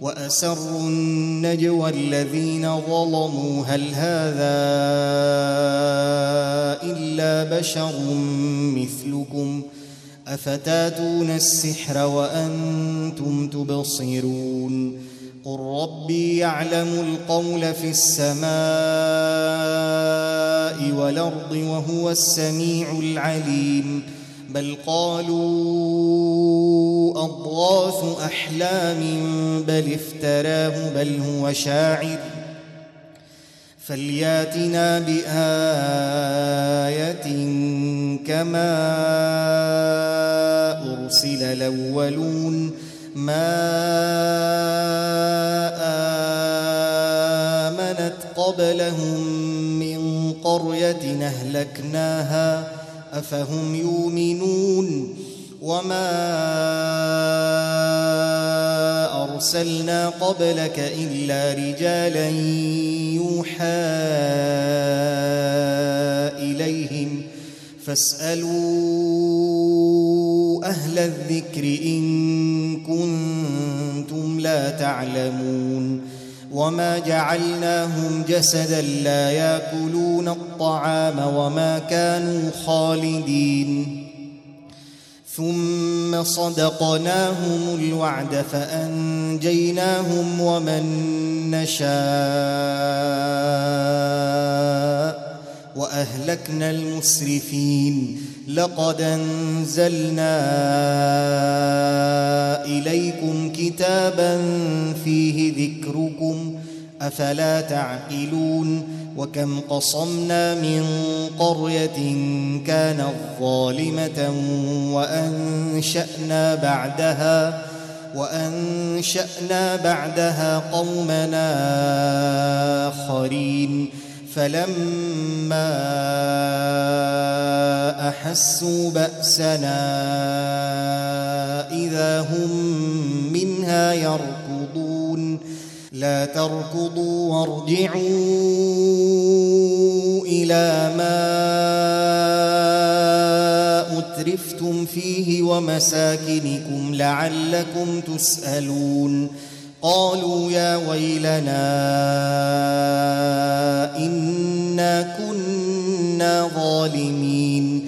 وأسروا النجوى الذين ظلموا. هل هذا إلا بشر مثلكم؟ أفتاتون السحر وأنتم تبصرون؟ قل ربي يعلم القول في السماء والأرض وهو السميع العليم. بل قالوا إحلام بل افتراه بل هو شاعر. فلياتنا بآية كما أرسل الأولون. ما آمنت قبلهم من قرية أهلكناها أفهم يؤمنون؟ وما أرسلنا قبلك إلا رجالا يوحى إليهم فاسألوا أهل الذكر إن كنتم لا تعلمون وما جعلناهم جسدا لا يأكلون الطعام وما كانوا خالدين ثم صدقناهم الوعد فأنجيناهم ومن نشاء وأهلكنا المسرفين لقد أنزلنا إليكم كتابا فيه ذكركم أفلا تعقلون وكم قصمنا من قرية كانت ظالمه وأنشأنا بعدها وأنشأنا بعدها قومنا آخرين فلما أحسوا بأسنا إذا هم منها يركضون لا تركضوا وارجعوا إلى ما أترفتم فيه ومساكنكم لعلكم تسألون. قالوا يا ويلنا إنا كنا ظالمين.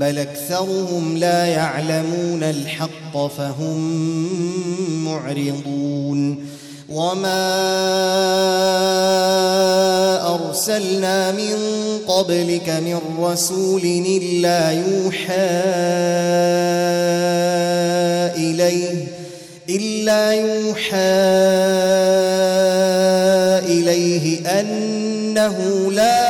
بل أكثرهم لا يعلمون الحق فهم معرضون وما أرسلنا من قبلك من رسول إلا يوحى إليه إلا يوحى إليه أنه لا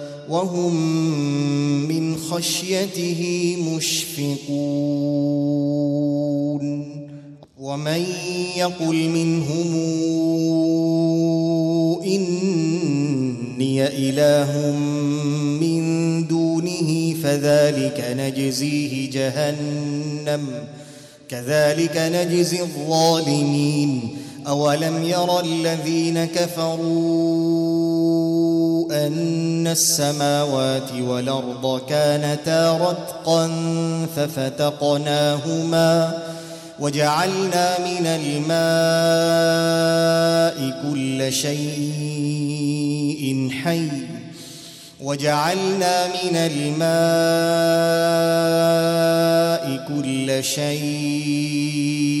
وهم من خشيته مشفقون. ومن يقل منهم إني إله من دونه فذلك نجزيه جهنم كذلك نجزي الظالمين. اولم ير الذين كفروا ان السماوات والارض كانتا رتقا ففتقناهما وجعلنا من الماء كل شيء حي وجعلنا من الماء كل شيء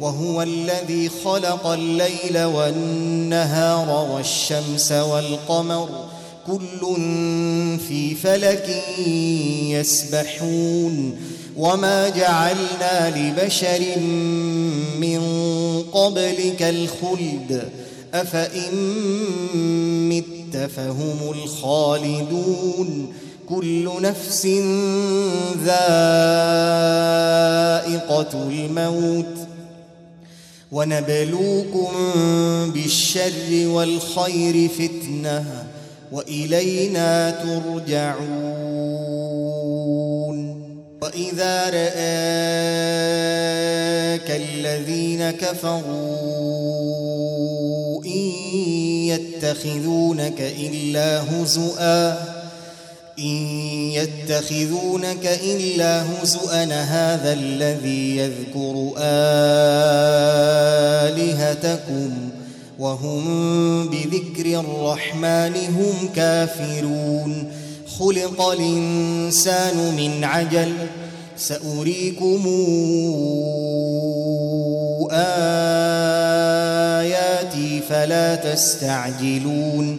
وهو الذي خلق الليل والنهار والشمس والقمر كل في فلك يسبحون وما جعلنا لبشر من قبلك الخلد أفإن مت فهم الخالدون كل نفس ذائقة الموت ونبلوكم بالشر والخير فتنة وإلينا ترجعون وإذا رآك الذين كفروا إن يتخذونك إلا هزؤا إن يتخذونك إلا هزؤا هذا الذي يذكر آلهتكم وهم بذكر الرحمن هم كافرون. خلق الإنسان من عجل سأريكم آياتي فلا تستعجلون.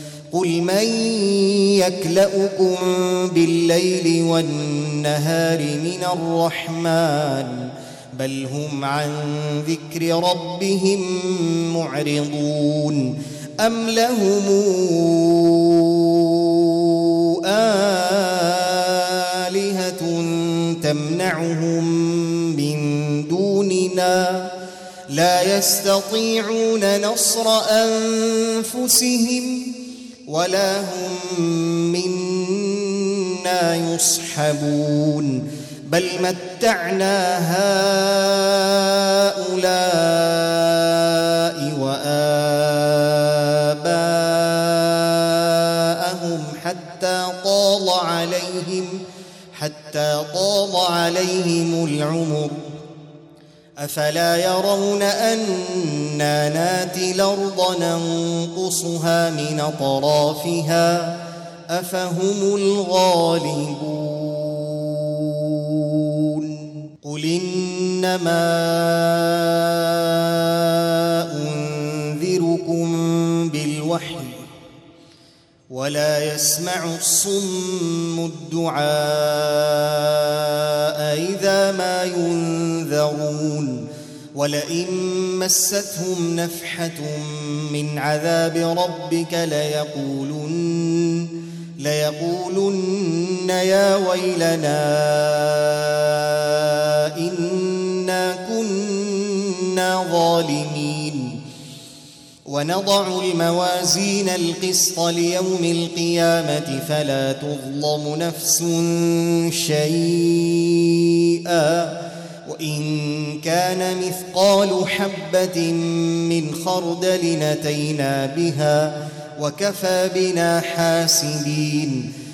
قل من يكلؤكم بالليل والنهار من الرحمن بل هم عن ذكر ربهم معرضون أم لهم آلهة تمنع يمنعهم من دوننا لا يستطيعون نصر انفسهم ولا هم منا يصحبون. بل متعنا هؤلاء وآباءهم حتى طال عليهم حتى طال عليهم العمر. أفلا يرون أنا ناتي الأرض ننقصها من أطرافها أفهم الغالبون قل إنما أنذركم بالوحي ولا يسمع الصم الدعاء إذا ما ينذرون ولئن مستهم نفحة من عذاب ربك ليقولن ليقولن يا ويلنا إنا كنا ظالمين. ونضع الموازين القسط ليوم القيامة فلا تظلم نفس شيئا. وإن كان مثقال حبة من خردل نتينا بها وكفى بنا حاسبين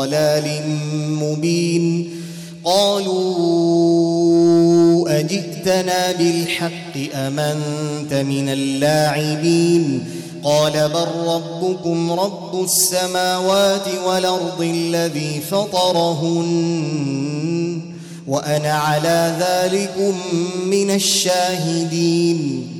ضلال مبين. قالوا أجئتنا بالحق أمنت من اللاعبين؟ قال بل ربكم رب السماوات والأرض الذي فطرهن وأنا على ذلكم من الشاهدين.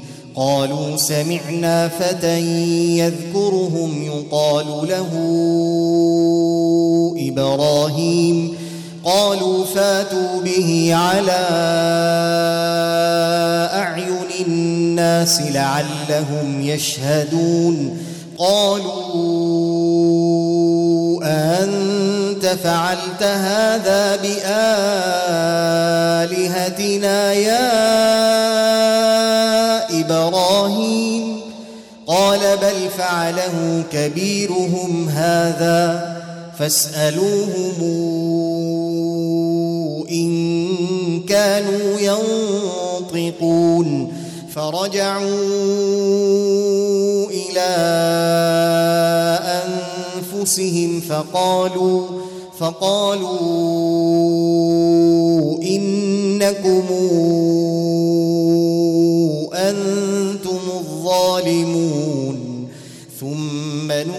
قالوا سمعنا فتى يذكرهم يقال له إبراهيم. قالوا فاتوا به على أعين الناس لعلهم يشهدون. قالوا أنت فعلت هذا بآلهتنا يا إبراهيم قال بل فعله كبيرهم هذا فاسألوهم إن كانوا ينطقون فرجعوا إلى أنفسهم فقالوا فقالوا إنكم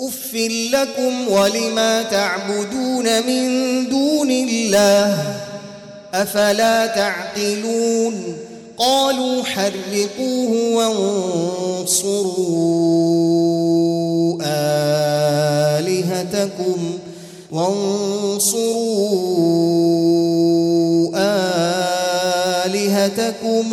اف لكم ولما تعبدون من دون الله افلا تعقلون قالوا حرقوه وانصروا آلهتكم وانصروا آلهتكم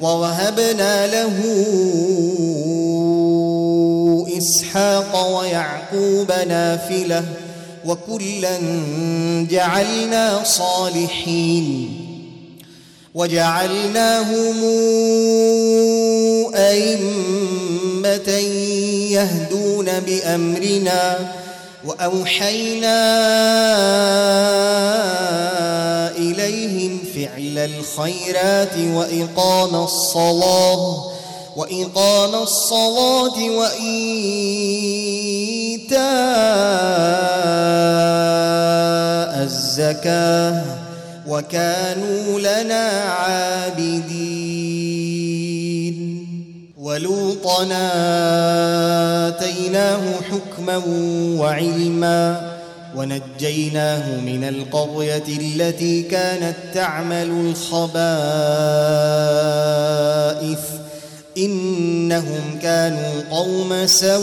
ووهبنا له إسحاق ويعقوب نافلة وكلا جعلنا صالحين وجعلناهم أئمة يهدون بأمرنا وأوحينا إليهم فعل الخيرات وإقام الصلاة وإقام الصلاة وإيتاء الزكاة وكانوا لنا عابدين. ولوطنا آتيناه حكما وعلما ونجيناه من القرية التي كانت تعمل الخبائث إنهم كانوا قوم سوء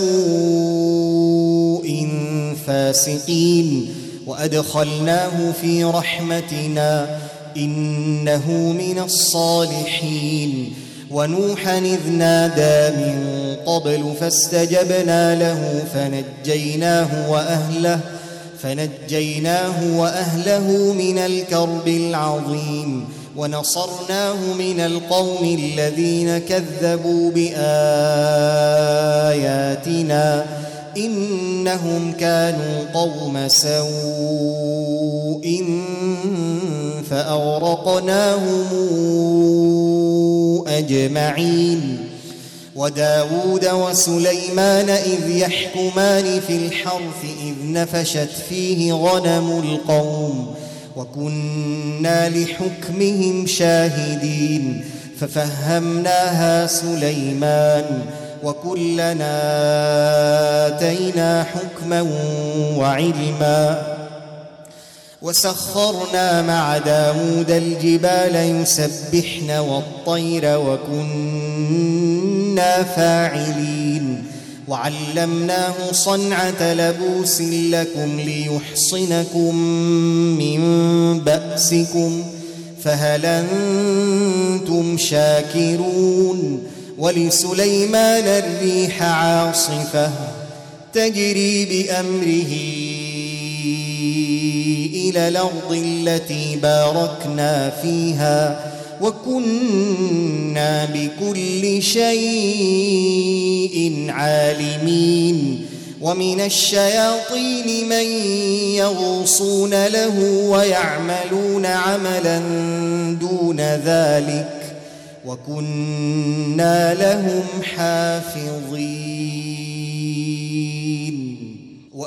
فاسقين وأدخلناه في رحمتنا إنه من الصالحين ونوحا إذ نادى من قبل فاستجبنا له فنجيناه وأهله فنجيناه وأهله من الكرب العظيم ونصرناه من القوم الذين كذبوا بآياتنا إنهم كانوا قوم سوء فأغرقناهم أجمعين وداود وسليمان إذ يحكمان في الحرث إذ نفشت فيه غنم القوم وكنا لحكمهم شاهدين ففهمناها سليمان وكلنا آتينا حكما وعلما وسخرنا مع داود الجبال يسبحن والطير وكنا فاعلين. وعلمناه صنعة لبوس لكم ليحصنكم من بأسكم فهل أنتم شاكرون؟ ولسليمان الريح عاصفة تجري بأمره إلى الأرض التي باركنا فيها وكنا بكل شيء عالمين ومن الشياطين من يغوصون له ويعملون عملا دون ذلك وكنا لهم حافظين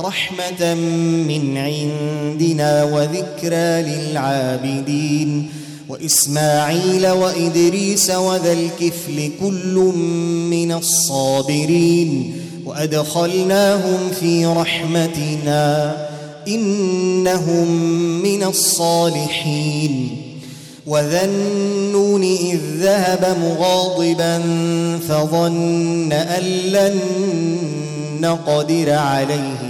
رحمة من عندنا وذكرى للعابدين. وإسماعيل وإدريس وذا الكفل كل من الصابرين. وأدخلناهم في رحمتنا إنهم من الصالحين. وذا النون إذ ذهب مغاضبا فظن أن لن نقدر عليه.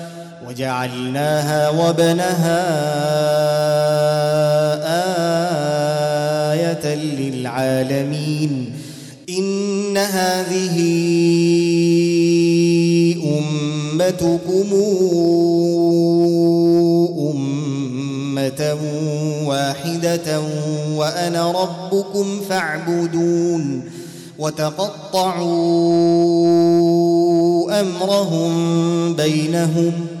وجعلناها وابنها آية للعالمين. إن هذه أمتكم أمة واحدة وأنا ربكم فاعبدون. وتقطعوا أمرهم بينهم.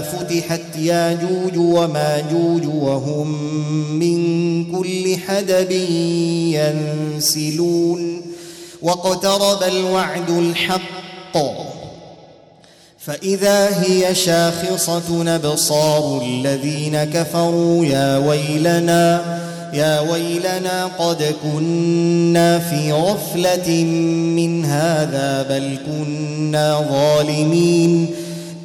فتحت ياجوج وماجوج وهم من كل حدب ينسلون واقترب الوعد الحق. فإذا هي شاخصة أبصار الذين كفروا يا ويلنا يا ويلنا قد كنا في غفلة من هذا بل كنا ظالمين.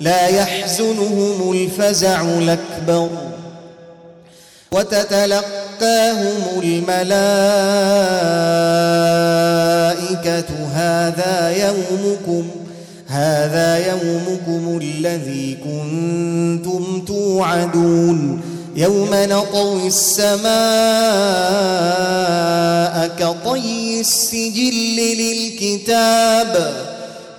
لا يحزنهم الفزع الأكبر. وتتلقاهم الملائكة هذا يومكم هذا يومكم الذي كنتم توعدون. يوم نطوي السماء كطي السجل للكتاب.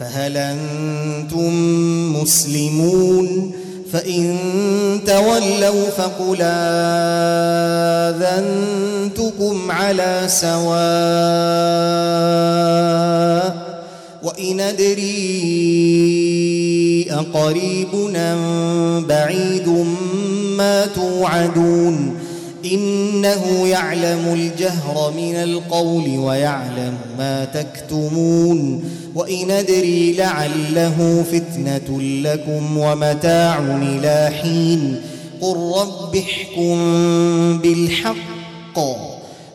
فهل أنتم مسلمون؟ فإن تولوا فقل آذنتكم على سواء وإن أدري أقريب أم بعيد ما توعدون. إنه يعلم الجهر من القول ويعلم ما تكتمون وإن أدري لعله فتنة لكم ومتاع إلى حين قل رب احكم بالحق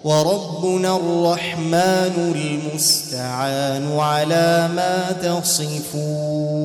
وربنا الرحمن المستعان على ما تصفون